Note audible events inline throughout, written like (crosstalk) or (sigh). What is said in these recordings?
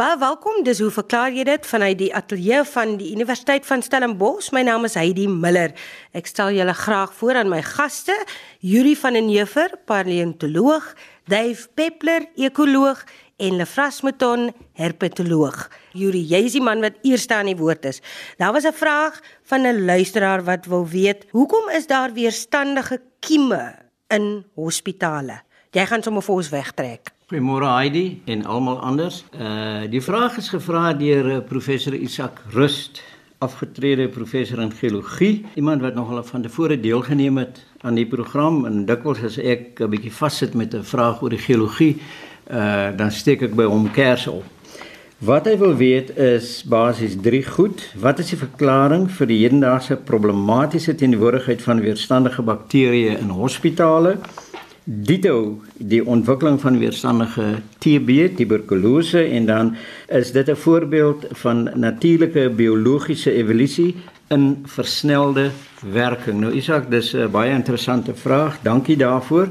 Baie welkom. Dis hoe verklaar jy dit vanuit die ateljee van die Universiteit van Stellenbosch. My naam is Heidi Miller. Ek stel julle graag voor aan my gaste, Yuri van den Heever, paleontoloog, Dave Peppler, ekoloog en Lefras Mouton, herpetoloog. Yuri, jy is die man wat eerste aan die woord is. Daar was 'n vraag van 'n luisteraar wat wil weet, hoekom is daar weerstandige kieme in hospitale? Jy gaan sommer vir ons wegtrek. Goeiemôre Heidi en almal anders. Uh die vraag is gevra deur uh, professor Isak Rust, afgetrede professor in geologie, iemand wat nogal van tevore deelgeneem het aan die program en dikwels as ek 'n bietjie vassit met 'n vraag oor die geologie, uh dan steek ek by hom kers op. Wat hy wil weet is basies drie goed. Wat is die verklaring vir die hedendaagse problematiese teenwoordigheid van weerstandige bakterieë in hospitale? Dito die ontwikkeling van weerstandige TB, tuberkulose en dan is dit 'n voorbeeld van natuurlike biologiese evolusie in versnelde werking. Nou Isak, dis 'n baie interessante vraag. Dankie daarvoor.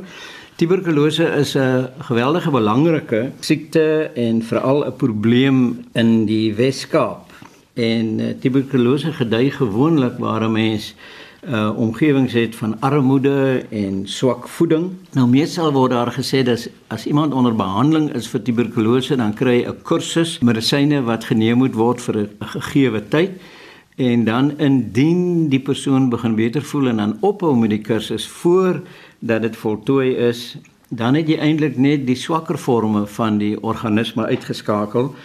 Tuberkulose is 'n geweldige belangrike siekte en veral 'n probleem in die Wes-Kaap. En eh, tuberkulose gedei gewoonlik waar 'n mens uh omgewings het van armoede en swak voeding. Nou meestal word daar gesê dat as iemand onder behandeling is vir tuberkulose, dan kry hy 'n kursus medisyne wat geneem moet word vir 'n gegeewe tyd. En dan indien die persoon begin beter voel en dan ophou met die kursus voor dat dit voltooi is, dan het jy eintlik net die swakker forme van die organisme uitgeskakel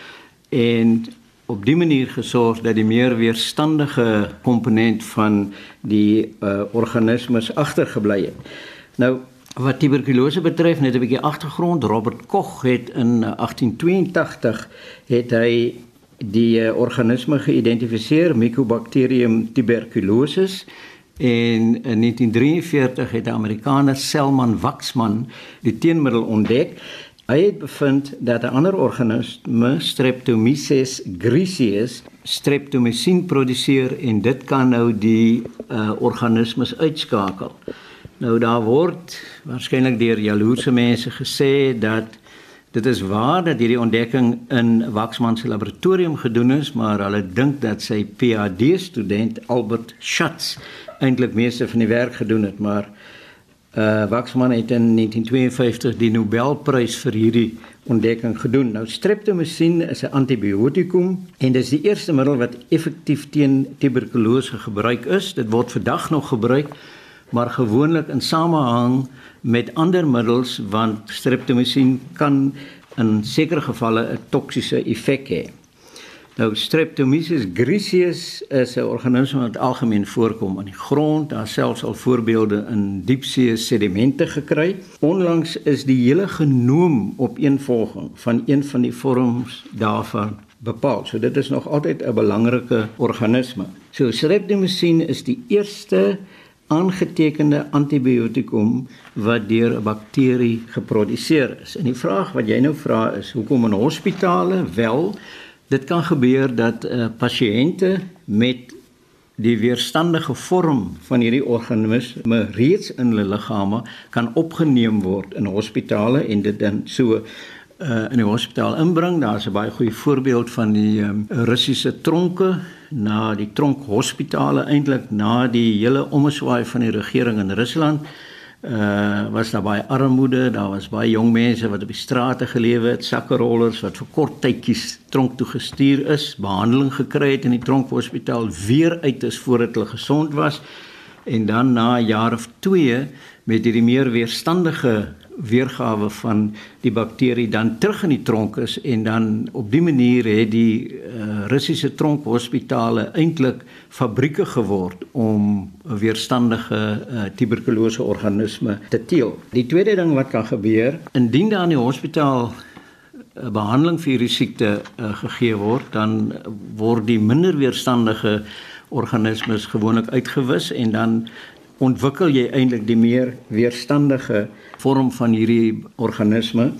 en op die manier gesorg dat die meer weerstandige komponent van die uh, organismes agtergebly het. Nou wat tuberkulose betref, net 'n bietjie agtergrond, Robert Koch het in 1882 het hy die uh, organisme geïdentifiseer Mycobacterium tuberculosis en in 1943 het die Amerikaner Selman Waxman die teenmiddel ontdek Hy het bevind dat 'n ander organisme, Streptomyces griseus, streptomycin produseer en dit kan nou die uh, organismes uitskakel. Nou daar word waarskynlik deur jaloerse mense gesê dat dit is waar dat hierdie ontdekking in Waxman se laboratorium gedoen is, maar hulle dink dat sy PhD student Albert Schatz eintlik meeste van die werk gedoen het, maar Uh Waxman het in 1952 die Nobelprys vir hierdie ontdekking gedoen. Nou streptomycin is 'n antibiotikum en dit is die eerste middel wat effektief teen tuberkulose gebruik is. Dit word vandag nog gebruik, maar gewoonlik in samehang met ander middels want streptomycin kan in sekere gevalle 'n toksiese effek hê. Nou Streptomyces griseus is 'n organisme wat algemeen voorkom in die grond. Daar selfs al voorbeelde in diepsee sedimente gekry. Onlangs is die hele genoom opeenvolging van een van die vorms daarvan bepaal. So dit is nog altyd 'n belangrike organisme. So Streptomycin is die eerste aangetekende antibiotikum wat deur 'n bakterie geproduseer is. En die vraag wat jy nou vra is, hoekom in hospitale wel Dit kan gebeur dat uh, pasiënte met die weerstandige vorm van hierdie organisme reeds in hulle liggame kan opgeneem word in hospitale en dit dan so uh, in die hospitaal inbring. Daar's 'n baie goeie voorbeeld van die um, Russiese tronke na die tronkhospitale eintlik na die hele omswaai van die regering in Rusland uh was daar baie armoede, daar was baie jong mense wat op die strate gelewe het, sakkerollers wat vir kort tydjies tronk toe gestuur is, behandeling gekry het in die tronkhospitaal weer uit is voordat hulle gesond was. En dan na 'n jaar of 2 met hierdie meer weerstandige weergawe van die bakterie dan terug in die tronk is en dan op die manier het die uh, Russiese tronkhospitale eintlik fabrieke geword om weerstandige uh, tuberkulose organisme te teel. Die tweede ding wat kan gebeur, indien daar in die hospitaal 'n uh, behandeling vir hierdie siekte uh, gegee word, dan word die minder weerstandige organismes gewoonlik uitgewis en dan ontwikkel jy eintlik die meer weerstandige vorm van hierdie organisme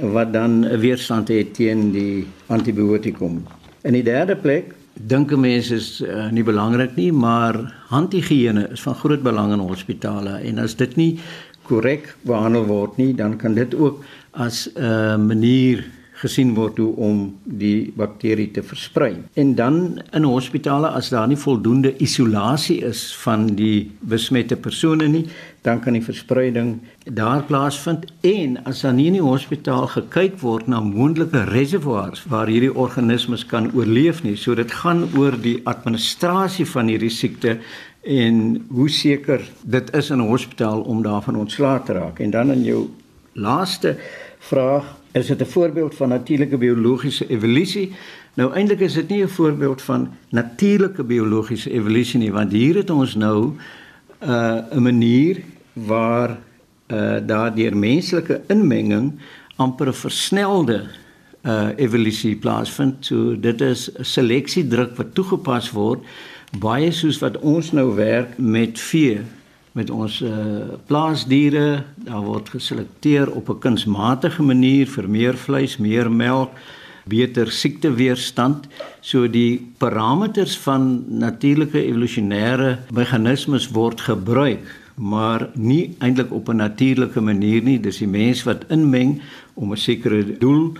wat dan 'n weerstand het teen die antibiotikum. In die derde plek dink mense is uh, nie belangrik nie, maar handhigiëne is van groot belang in hospitale en as dit nie korrek behandel word nie, dan kan dit ook as 'n uh, manier gesien word hoe om die bakterie te versprei. En dan in hospitale as daar nie voldoende isolasie is van die besmette persone nie, dan kan die verspreiding daar plaasvind en as dan nie in die hospitaal gekyk word na moontlike reservoirs waar hierdie organismes kan oorleef nie. So dit gaan oor die administrasie van hierdie siekte en hoe seker dit is in 'n hospitaal om daarvan ontslae te raak. En dan in jou laaste vraag, is dit 'n voorbeeld van natuurlike biologiese evolusie? Nou eintlik is dit nie 'n voorbeeld van natuurlike biologiese evolusie nie, want hier het ons nou uh 'n manier waar uh daardeur menslike inmenging amper 'n versnelde uh evolusie plaasvind. So dit is seleksiedruk wat toegepas word baie soos wat ons nou werk met vee met ons uh plaasdiere. Daar word geselekteer op 'n kunsmatige manier vir meer vleis, meer melk beter siekteweerstand. So die parameters van natuurlike evolusionêre meganismes word gebruik, maar nie eintlik op 'n natuurlike manier nie. Dis die mens wat inmeng om 'n sekere doel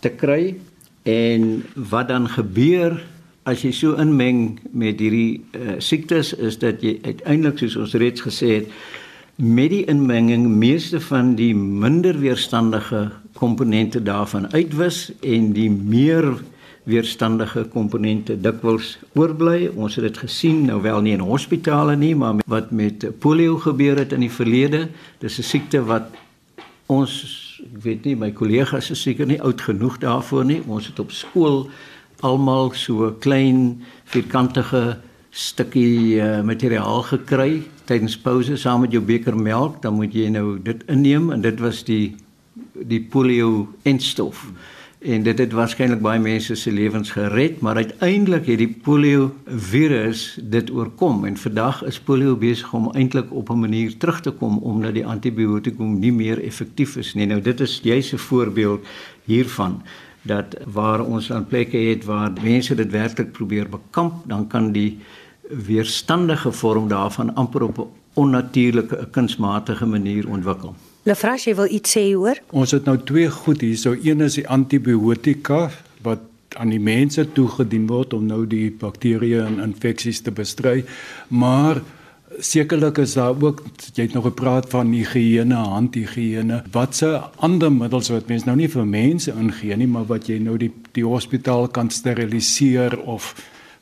te kry en wat dan gebeur as jy so inmeng met hierdie uh, siektes is dat jy uiteindelik soos ons reeds gesê het met die inmenging meeste van die minder weerstandige komponente daarvan uitwis en die meer weerstandige komponente dikwels oorbly. Ons het dit gesien nou wel nie in hospitale nie, maar met, wat met polio gebeur het in die verlede. Dis 'n siekte wat ons ek weet nie my kollegas is seker nie oud genoeg daarvoor nie. Ons het op skool almal so klein vierkantige stukkie uh, materiaal gekry tydens pouse saam met jou beker melk, dan moet jy nou dit inneem en dit was die die polio enstof. En dit het waarskynlik baie mense se lewens gered, maar uiteindelik het die polio virus dit oorkom en vandag is polio besig om eintlik op 'n manier terug te kom omdat die antibiotikum nie meer effektief is nie. Nou dit is juis 'n voorbeeld hiervan dat waar ons aan plekke het waar mense dit werklik probeer bekamp, dan kan die weerstandige vorm daarvan amper op 'n onnatuurlike, 'n kunsmatige manier ontwikkel. Lefras, jy wil iets sê hoor? Ons het nou twee goed hier. So een is die antibiotika wat aan die mense toegedien word om nou die bakterieë en infeksies te bestry, maar sekerlik is daar ook jy het nog gepraat van higiëne, handhigiëne. Watse ander middels wat mense nou nie vir mense ingee nie, maar wat jy nou die die hospitaal kan steriliseer of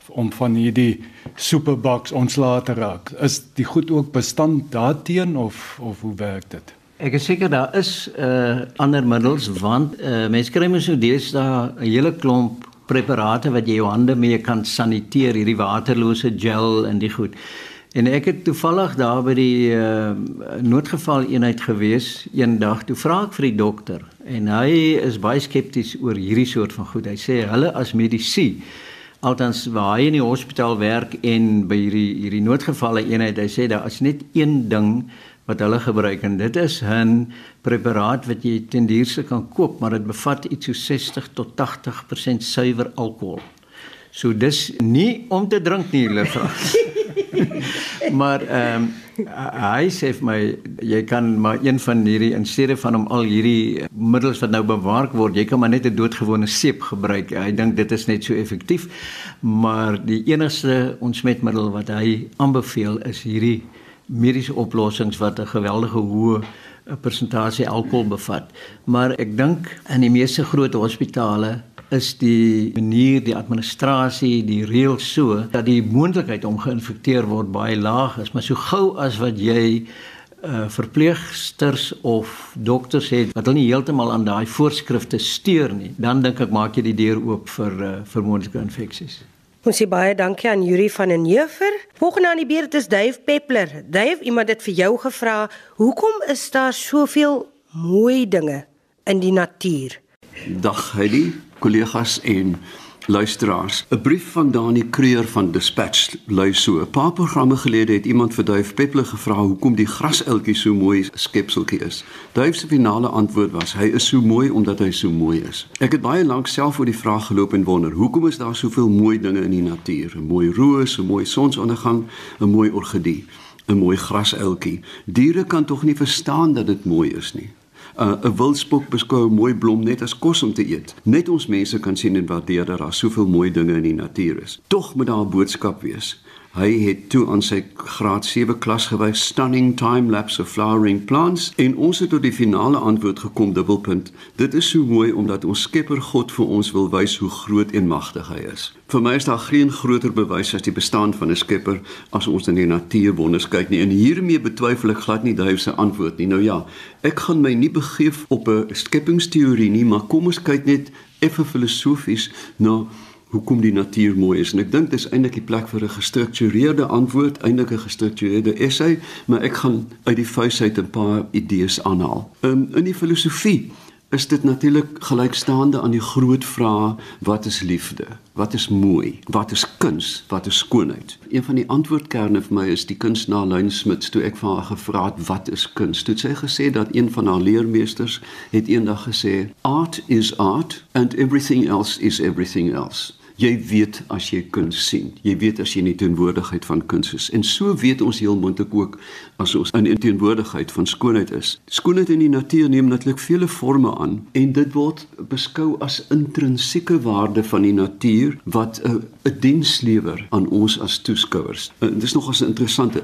om van hierdie superbox ontslae te raak. Is die goed ook bestand daarteen of of hoe werk dit? Ek is seker daar is uh ander middels want uh mense kry mos nou deesdae 'n hele klomp preparate wat jy jou hande mee kan saniteer, hierdie waterlose gel en die goed. En ek het toevallig daar by die uh noodgeval eenheid gewees eendag. Toe vra ek vir die dokter en hy is baie skepties oor hierdie soort van goed. Hy sê hulle as medisy Altans waar hy in die hospitaal werk en by hierdie hierdie noodgevalle eenheid, hy sê daar is net een ding wat hulle gebruik en dit is 'n preparaat wat jy ten duurste kan koop, maar dit bevat iets so 60 tot 80% suiwer alkohol. So dis nie om te drink nie, hulle (laughs) vra. maar ehm um, hy sê vir my jy kan maar een van hierdie in steede van om al hierdie middels wat nou bewaar word, jy kan maar net 'n doodgewone seep gebruik. Hy dink dit is net so effektief. Maar die enigste ontsmetmiddel wat hy aanbeveel is hierdie mediese oplossings wat 'n geweldige hoë 'n persentasie alkohol bevat. Maar ek dink in die meeste groot hospitale is die manier die administrasie die reël so dat die moontlikheid om geïnfekteer word baie laag is maar so gou as wat jy uh verpleegsters of dokters het wat hulle nie heeltemal aan daai voorskrifte steur nie dan dink ek maak jy die deur oop vir uh vir moontlike infeksies Ons sê baie dankie aan Yuri van den Heuver. Volgende aan die beurt is Dave Peppler. Dave, iemand het vir jou gevra, "Hoekom is daar soveel mooi dinge in die natuur?" Dag Heidi kollegas en luisteraars. 'n Brief van Dani Kreur van Dispatch lui so: 'n Paar programme gelede het iemand vir Duif Peppler gevra hoekom die graseltjie so mooi skepseltjie is. Duif se finale antwoord was: hy is so mooi omdat hy so mooi is. Ek het baie lank self oor die vraag geloop en wonder, hoekom is daar soveel mooi dinge in die natuur? 'n Mooi roos, 'n mooi sonsondergang, 'n mooi orgidee, 'n mooi graseltjie. Diere kan tog nie verstaan dat dit mooi is nie. Uh, 'n uh, Wildspok beskou 'n mooi blom net as kos om te eet. Net ons mense kan sien en waardeer dat daar soveel mooi dinge in die natuur is. Tog moet daar 'n boodskap wees. Hy het toe aan sy graad 7 klas gewys stunning time lapse of flowering plants en ons het tot die finale antwoord gekom dubbelpunt. Dit is so mooi omdat ons Skepper God vir ons wil wys hoe groot en magtig hy is. Vir my is daar geen groter bewys as die bestaan van 'n Skepper as ons in die natuurwonders kyk nie en hiermee betwyfel ek glad nie Duif se antwoord nie. Nou ja, ek gaan my nie begeef op 'n skepingsteorie nie, maar kom ons kyk net effe filosofies na nou, hoekom die natuur mooi is en ek dink dis eintlik die plek vir 'n gestruktureerde antwoord, eintlik 'n gestruktureerde essay, maar ek gaan uit die vuisheid 'n paar idees aanhaal. In in die filosofie is dit natuurlik gelykstaande aan die groot vraag wat is liefde? Wat is mooi? Wat is kuns? Wat is skoonheid? Een van die antwoordkerne vir my is die kunstenaar Lyn Smits toe ek van haar gevra het wat is kuns? Toe sy gesê dat een van haar leermeesters het eendag gesê art is art and everything else is everything else jy weet as jy kuns sien. Jy weet as jy in die teenwoordigheid van kuns is. En so weet ons heel moontlik ook as ons in die teenwoordigheid van skoonheid is. Skoonheid in die natuur neem natuurlik vele forme aan en dit word beskou as intrinsieke waarde van die natuur wat 'n 'n diens lewer aan ons as toeskouers. Dit is nogals 'n interessante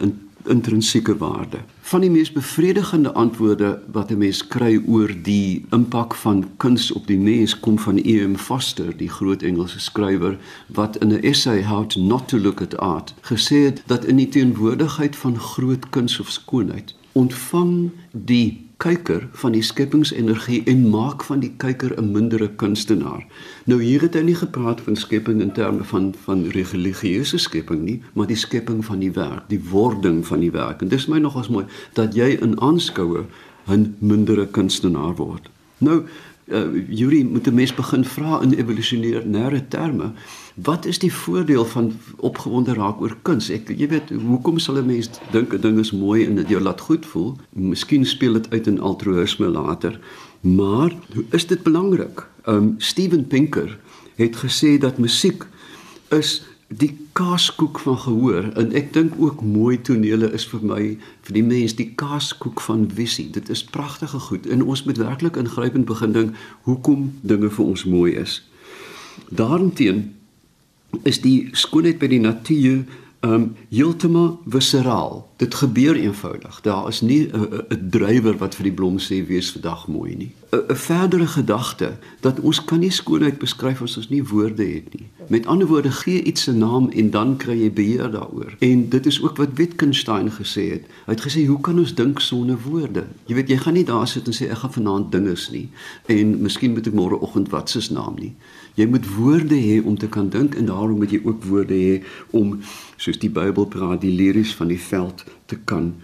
intrinsieke waarde. Van die mees bevredigende antwoorde wat 'n mens kry oor die impak van kuns op die mens kom van E.M. Foster, die groot Engelse skrywer wat in 'n essay How to Not to Look at Art gesê het dat in die teenwoordigheid van groot kuns of skoonheid ontvang die kyker van die skepingsenergie en maak van die kyker 'n mindere kunstenaar. Nou hier het hy nie gepraat van skepping in terme van van religieuse skepping nie, maar die skepping van die werk, die wording van die werk. En dis my nogals mooi dat jy in aanskoue 'n mindere kunstenaar word. Nou uh, Yuri moet 'n mens begin vra in evolusionêre terme. Wat is die voordeel van opgewonde raak oor kuns? Ek jy weet, hoekom sal 'n mens dink 'n ding is mooi en dit jou laat goed voel? Miskien speel dit uit in altruïsme later. Maar is dit belangrik? Um Steven Pinker het gesê dat musiek is die kaaskoek van gehoor en ek dink ook mooi tonele is vir my vir die mens die kaaskoek van visie. Dit is pragtige goed en ons moet werklik ingrypend begin dink hoekom dinge vir ons mooi is. Daarenteen is die skoonheid by die natuur um heeltemal visceraal. Dit gebeur eenvoudig. Daar is nie 'n drywer wat vir die blom sê wees vandag mooi nie. 'n verdere gedagte dat ons kan nie skoonheid beskryf as ons nie woorde het nie. Met ander woorde, gee iets 'n naam en dan kry jy beheer daaroor. En dit is ook wat Wittgenstein gesê het. Hy het gesê, "Hoe kan ons dink sonder woorde?" Jy weet, jy gaan nie daar sit en sê ek gaan vanaand dinges nie en miskien moet ek môreoggend wat se naam nie. Jy moet woorde hê om te kan dink en daarom moet jy ook woorde hê om soos die Bybel praat, die liries van die veld te kan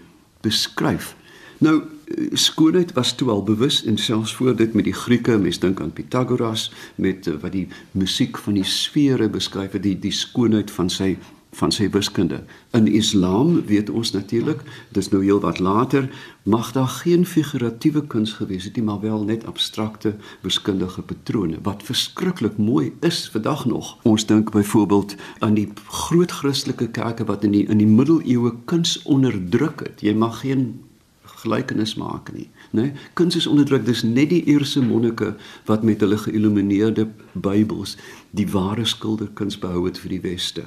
beskryf. Nou skoonheid was toe al bewus en selfs voor dit met die Grieke, mens dink aan Pythagoras met uh, wat die musiek van die sfere beskryf het, die die skoonheid van sy van sy wiskunde. In Islam weet ons natuurlik, dis nou heel wat later, mag daar geen figuratiewe kuns gewees het nie, maar wel net abstrakte wiskundige patrone wat verskriklik mooi is vandag nog. Ons dink byvoorbeeld aan die groot Christelike kerke wat in die in die middeleeue kuns onderdruk het. Jy mag geen gelykenis maak nie? Nee? Kuns is onderdruk. Dis net die eerste monnike wat met hulle geïllumineerde Bybels die ware skilderkuns behou het vir die weste.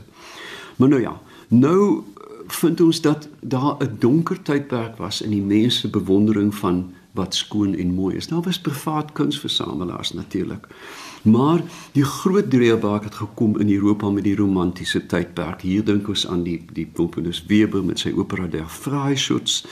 Maar nou ja, nou vind ons dat daar 'n donker tydperk was in die mense bewondering van wat skoon en mooi is. Daar was privaat kunsversamelaars natuurlik. Maar die groot dreebaak het gekom in Europa met die romantiese tydperk. Hier dink ons aan die die komponis Weber met sy opera Der Freischutz,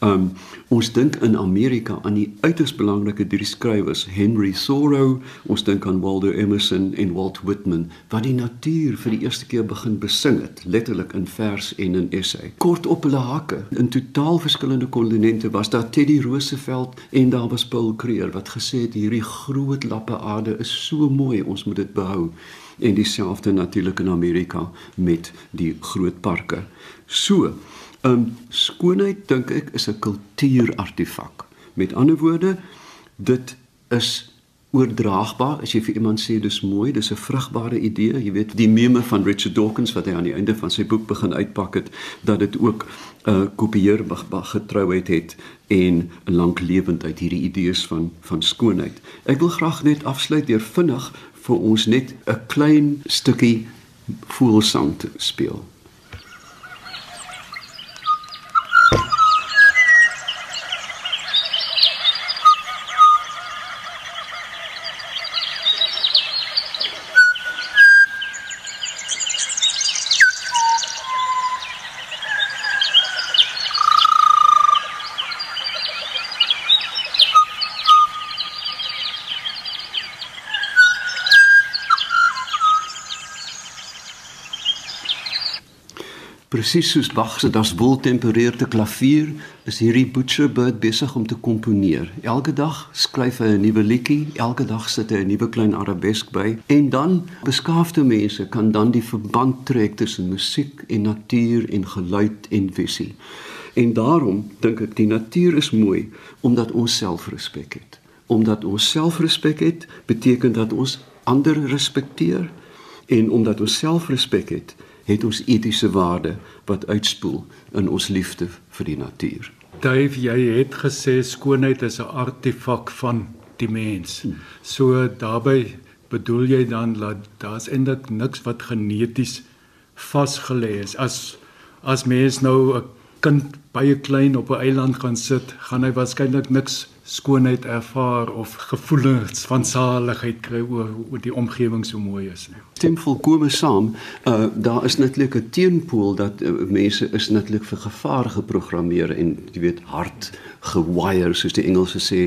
Um ons dink in Amerika aan die uiters belangrike drie skrywers, Henry Thoreau, ons dink aan Waldo Emerson en Walt Whitman, wat die natuur vir die eerste keer begin besing het, letterlik in vers en in essay. Kort op hulle hakke, in totaal verskillende kontinente was daar Teddy Roosevelt en daar was Paul Creer wat gesê het hierdie groot lappe aarde is so mooi, ons moet dit behou. En dieselfde natuurlik in Amerika met die groot parke. So, Um skoonheid dink ek is 'n kultuurartefak. Met ander woorde, dit is oordraagbaar as jy vir iemand sê dis mooi, dis 'n vrugbare idee. Jy weet, die meme van Richard Dawkins wat hy aan die einde van sy boek begin uitpak het, dat dit ook 'n uh, kopieerbaar getrouheid het en lank lewend uit hierdie idees van van skoonheid. Ek wil graag net afsluit deur vinnig vir ons net 'n klein stukkie voelsang te speel. Presies soos Bach se Das Wohl tempereerde klavier is hierdie Butcherbird besig om te komponeer. Elke dag skryf hy 'n nuwe liedjie, elke dag sit hy 'n nuwe klein arabesk by en dan beskaafde mense kan dan die verband trek tussen musiek en natuur en geluid en visie. En daarom dink ek die natuur is mooi omdat ons selfrespek het. Omdat ons selfrespek het, beteken dat ons ander respekteer en omdat ons selfrespek het, het ons etiese waarde wat uitspoel in ons liefde vir die natuur. Dave, jy het gesê skoonheid is 'n artefak van die mens. So daarbey bedoel jy dan dat daar's eintlik niks wat geneties vasgelê is. As as mens nou 'n kind baie klein op 'n eiland gaan sit, gaan hy waarskynlik niks skoonheid ervaar of gevoelens van saligheid kry oor oor die omgewing so mooi is nie. Stem volkome saam. Uh daar is netlik 'n teenpool dat uh, mense is netlik vir gevaar geprogrammeer en jy weet hard gewire soos die Engelse sê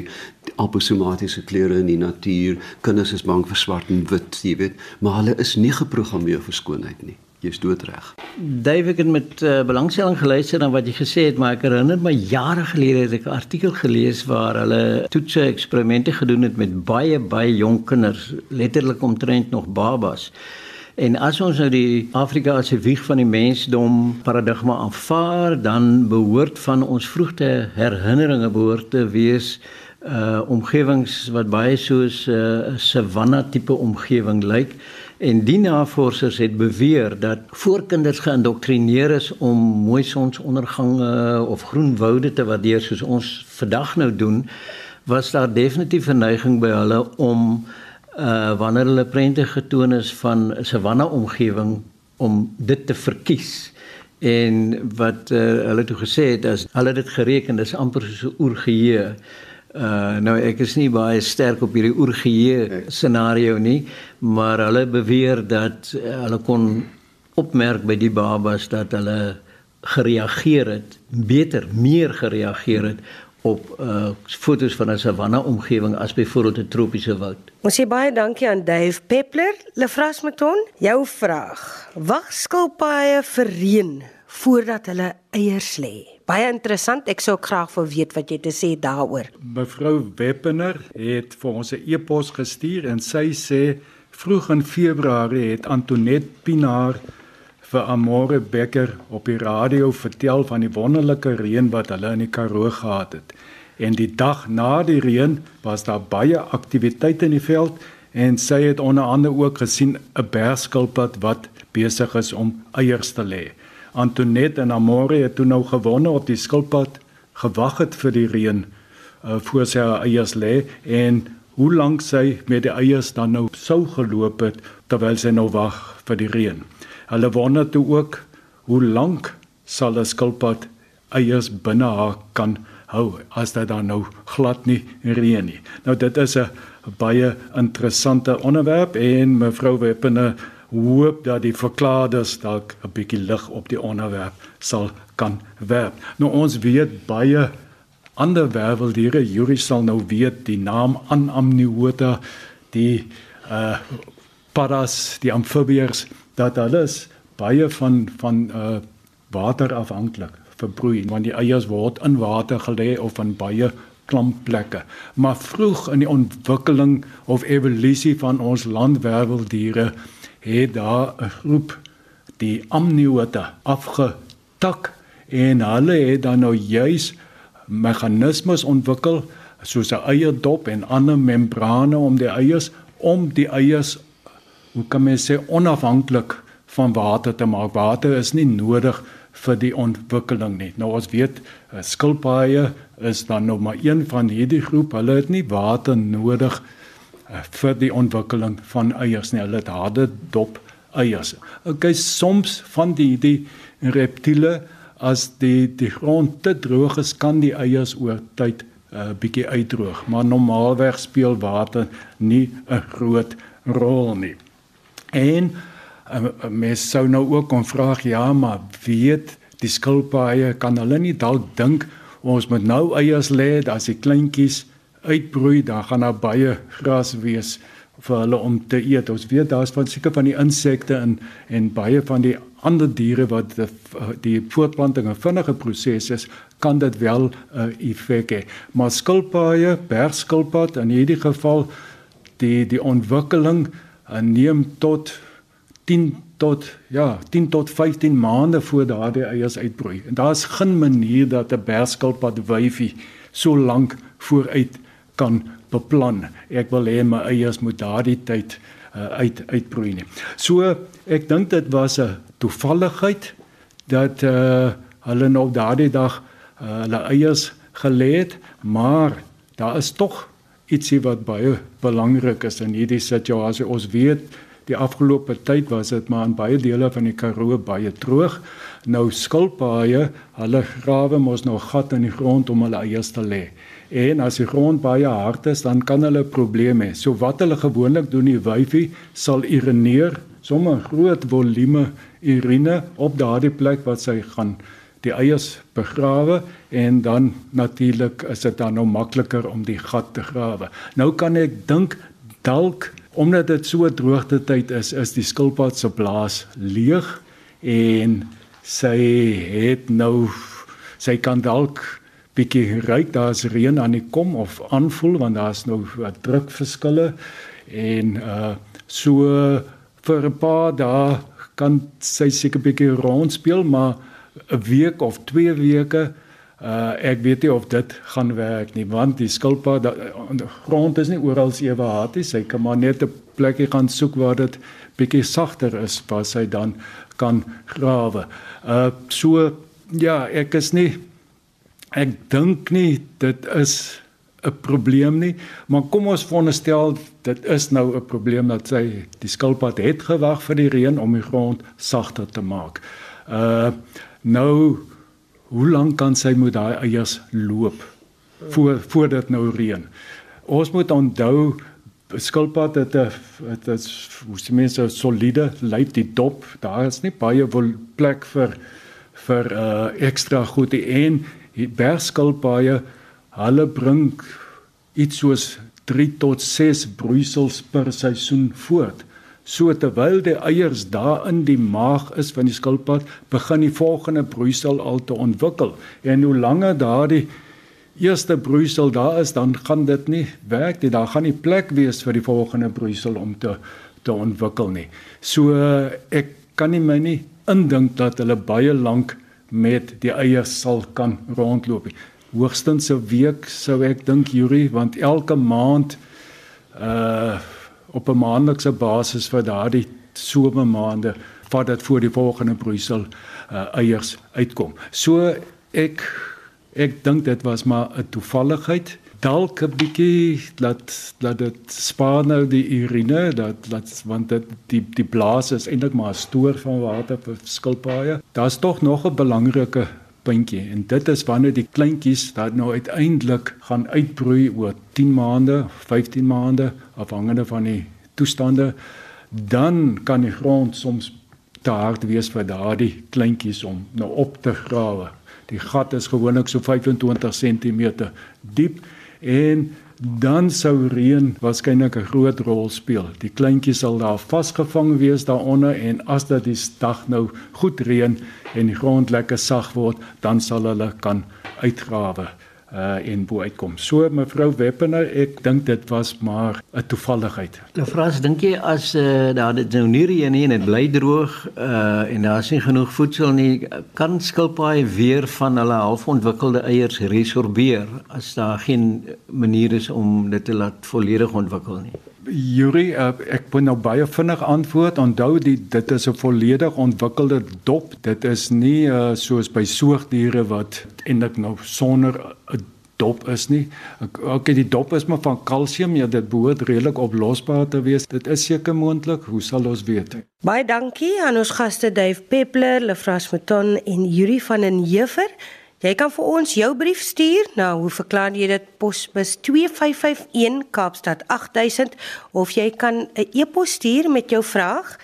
aposomatiese kleure in die natuur. Kinders is bang vir swart en wit, jy weet, maar hulle is nie geprogrammeer vir skoonheid nie jy's doodreg. Dave het met uh, belangstelling geluister na wat jy gesê het, maar ek herinner my jare gelede het ek 'n artikel gelees waar hulle toetse eksperimente gedoen het met baie baie jonk kinders, letterlik omtrent nog babas. En as ons nou die Afrika as 'n wieg van die mensdom paradigma aanvaar, dan behoort van ons vroegte herinneringe behoort te wees uh omgewings wat baie soos 'n uh, savanna tipe omgewing lyk. En die navorsers het beweer dat voorkinders geïndoktrineer is om mooi sonsondergange of groen woude te waardeer soos ons vandag nou doen, was daar definitief 'n neiging by hulle om uh wanneer hulle prente getoon is van 'n savanna omgewing om dit te verkies. En wat uh, hulle toe gesê het as hulle dit gereken is amper soos 'n oergeheue Uh nou ek is nie baie sterk op hierdie oorgeheue scenario nie, maar hulle beweer dat uh, hulle kon opmerk by die babas dat hulle gereageer het, beter, meer gereageer het op uh fotos van 'n savanna omgewing as byvoorbeeld 'n tropiese woud. Ons sê baie dankie aan Dave Peppler. Lefras Mouton, jou vraag. Wag skilpaaie vir reën voordat hulle eiers lê? Baie interessant. Ek sou graag wil weet wat jy te sê daaroor. Mevrou Weppener het vir ons 'n e-pos gestuur en sy sê vroeg in Februarie het Antoinette Pinaar vir Amore Becker op die radio vertel van die wonderlike reën wat hulle in die Karoo gehad het. En die dag na die reën was daar baie aktiwiteit in die veld en sy het onder andere ook gesien 'n bergskilpad wat besig is om eiers te lê. Antoinette en Amore het toe nou gewonne op die skilpad gewag het vir die reën uh, voor sy eiers lê en hoe lank sy met die eiers dan nou sou geloop het terwyl sy nou wag vir die reën. Hulle wonder toe ook hoe lank sal 'n skilpad eiers binne haar kan hou as dit dan nou glad nie reën nie. Nou dit is 'n baie interessante onderwerp en mevrou Weppene hoop dat die verklaarders dalk 'n bietjie lig op die onderwerp sal kan werp. Nou ons weet baie ander werveldiere, Yuri sal nou weet die naam Anamniota, die uh paras, die amfibieërs, dat alles baie van van uh water afhanklik verbroei, want die eiers word in water gelê of in baie klampplekke. Maar vroeg in die ontwikkeling of evolusie van ons landwerveldiere het daar 'n groep die amniota afgetak en hulle het dan nou juis meganismes ontwikkel soos 'n eierdop en ander membrane om die eiers om die eiers hoe kan mens sê onafhanklik van water te maak. Water is nie nodig vir die ontwikkeling nie. Nou ons weet eh, skilpaaie is dan nog maar een van hierdie groep. Hulle het nie water nodig eh, vir die ontwikkeling van eiers nie. Hulle het harde dop eiers. Okay, soms van die die reptiele as die die grond te droog is, kan die eiers oor tyd 'n uh, eh, bietjie uitdroog, maar normaalweg speel water nie 'n groot rol nie. En uh, mens sou nou ook kon vra ja, maar weet die skilpaaie kan hulle nie dalk dink ons moet nou eiers lê as die kleintjies uitbroei, dan gaan daar baie gras wees vir hulle om te eet. Ons weet daar's van seker van die insekte en en baie van die ander diere wat die, die voortplanting 'n vinnige proses is, kan dit wel 'n uh, effek hê. Maar skilpaaie, bergskilpad in hierdie geval die die ontwikkeling uh, neem tot 10 tot ja, 10 tot 15 maande voor daardie eiers uitbroei. En daar's geen manier dat 'n bergskilpad wyfie so lank vooruit kan beplan. Ek wil hê my eiers moet daardie tyd uh, uit uitbroei nie. So ek dink dit was 'n toevalligheid dat uh, hulle nou daardie dag uh, hulle eiers gelê het, maar daar is tog ietsie wat baie belangrik is in hierdie situasie. Ons weet die afgelope tyd was dit maar in baie dele van die Karoo baie droog. Nou skilpaaie, hulle grawe mos nog gat in die grond om hulle eiers te lê. En as die grond baie hard is, dan kan hulle probleme hê. So wat hulle gewoonlik doen, die wyfie sal urineer, sommer groot volume urine op daardie plek wat sy gaan die eiers begrawe en dan natuurlik is dit dan nou makliker om die gat te grawe. Nou kan ek dink dalk omdat dit so droogte tyd is, is die skilpad se blaas leeg en sy het nou sy kan dalk bietjie ryk daar's reën aan die kom of aanvoel want daar's nou wat drukverskille. En uh so vir 'n paar dae kan sy seker bietjie rond speel maar 'n week of 2 weke uh ek weet nie of dit gaan werk nie want die skilpad grond is nie oral ewe hard nie. Sy kan maar net 'n plekkie gaan soek waar dit bietjie sagter is waar sy dan kan grawe. Uh so ja, ek is nie ek dink nie dit is 'n probleem nie, maar kom ons veronderstel dit is nou 'n probleem dat sy die skilpad het gewag vir die reën om die grond sagter te maak. Uh nou hoe lank kan sy moet daai eiers loop voor voor dit nou reën? Ons moet onthou skilpad het 'n dit is hoe se mense soliede lyf die dop, daar is nie baie plek vir vir uh ekstra goed en bergskilpaaie hulle bring iets soos 3 tot 6 broeisels per seisoen voort. So terwyl die eiers daar in die maag is van die skilpad, begin die volgende broeisel al te ontwikkel. En hoe langer daardie eerste broeisel daar is, dan gaan dit nie werk nie. Daar gaan nie plek wees vir die volgende broeisel om te te ontwikkel nie. So ek kan nie my nie indink dat hulle baie lank met die eiers sal kan rondloop. Hoogstens 'n week sou ek dink Yuri want elke maand uh op 'n maandelikse basis vir daardie somermaande vat dit voor die volgende broeisel uh eiers uitkom. So ek ek dink dit was maar 'n toevalligheid dalk 'n bietjie laat laat dit spaar nou die urine dat laat want dit die die blaas is eintlik maar 'n stoor van water vir skilpaaie. Daar's tog nog 'n belangrike puntjie en dit is wanneer die kleintjies dan nou uiteindelik gaan uitbroei oor 10 maande, 15 maande afhangende van die toestande, dan kan die grond soms te hard wees vir daardie kleintjies om nou op te grawe. Die gat is gewoonlik so 25 cm diep en dan sou reën waarskynlik 'n groot rol speel. Die kleintjies sal daar vasgevang wees daaronder en as dit die dag nou goed reën en die grond lekker sag word, dan sal hulle kan uitgrawe. Uh en bo uitkom. So mevrou Weppener, ek dink dit was maar 'n toevalligheid. Nou vras dink jy as uh, daar dit nou nie reën nie en dit bly droog uh en daar is nie genoeg voedsel nie, kan skilpaaie weer van hulle halfontwikkelde eiers resorbeer as daar geen manier is om dit te laat volledig ontwikkel nie. Yuri, uh, ek moet nou baie vinnig antwoord. Onthou die dit is 'n volledig ontwikkelde dop. Dit is nie uh, soos by soogdiere wat eintlik nou sonder 'n dop is nie. Okay, die dop is maar van kalsium. Ja, dit behoort redelik oplosbaar te wees. Dit is seker moontlik. Hoe sal ons weet? Baie dankie aan ons gaste Dave Peppler, Lefras Mouton en Yuri van den Heever. Jy kan vir ons jou brief stuur na hoe verklaar jy dit posbus 2551 Kaapstad 8000 of jy kan 'n e-pos stuur met jou vraag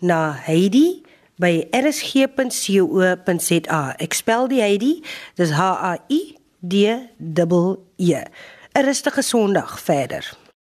na Heidi by rsg.co.za. Ek spel die Heidi, dis H A I D E. 'n Rustige Sondag verder.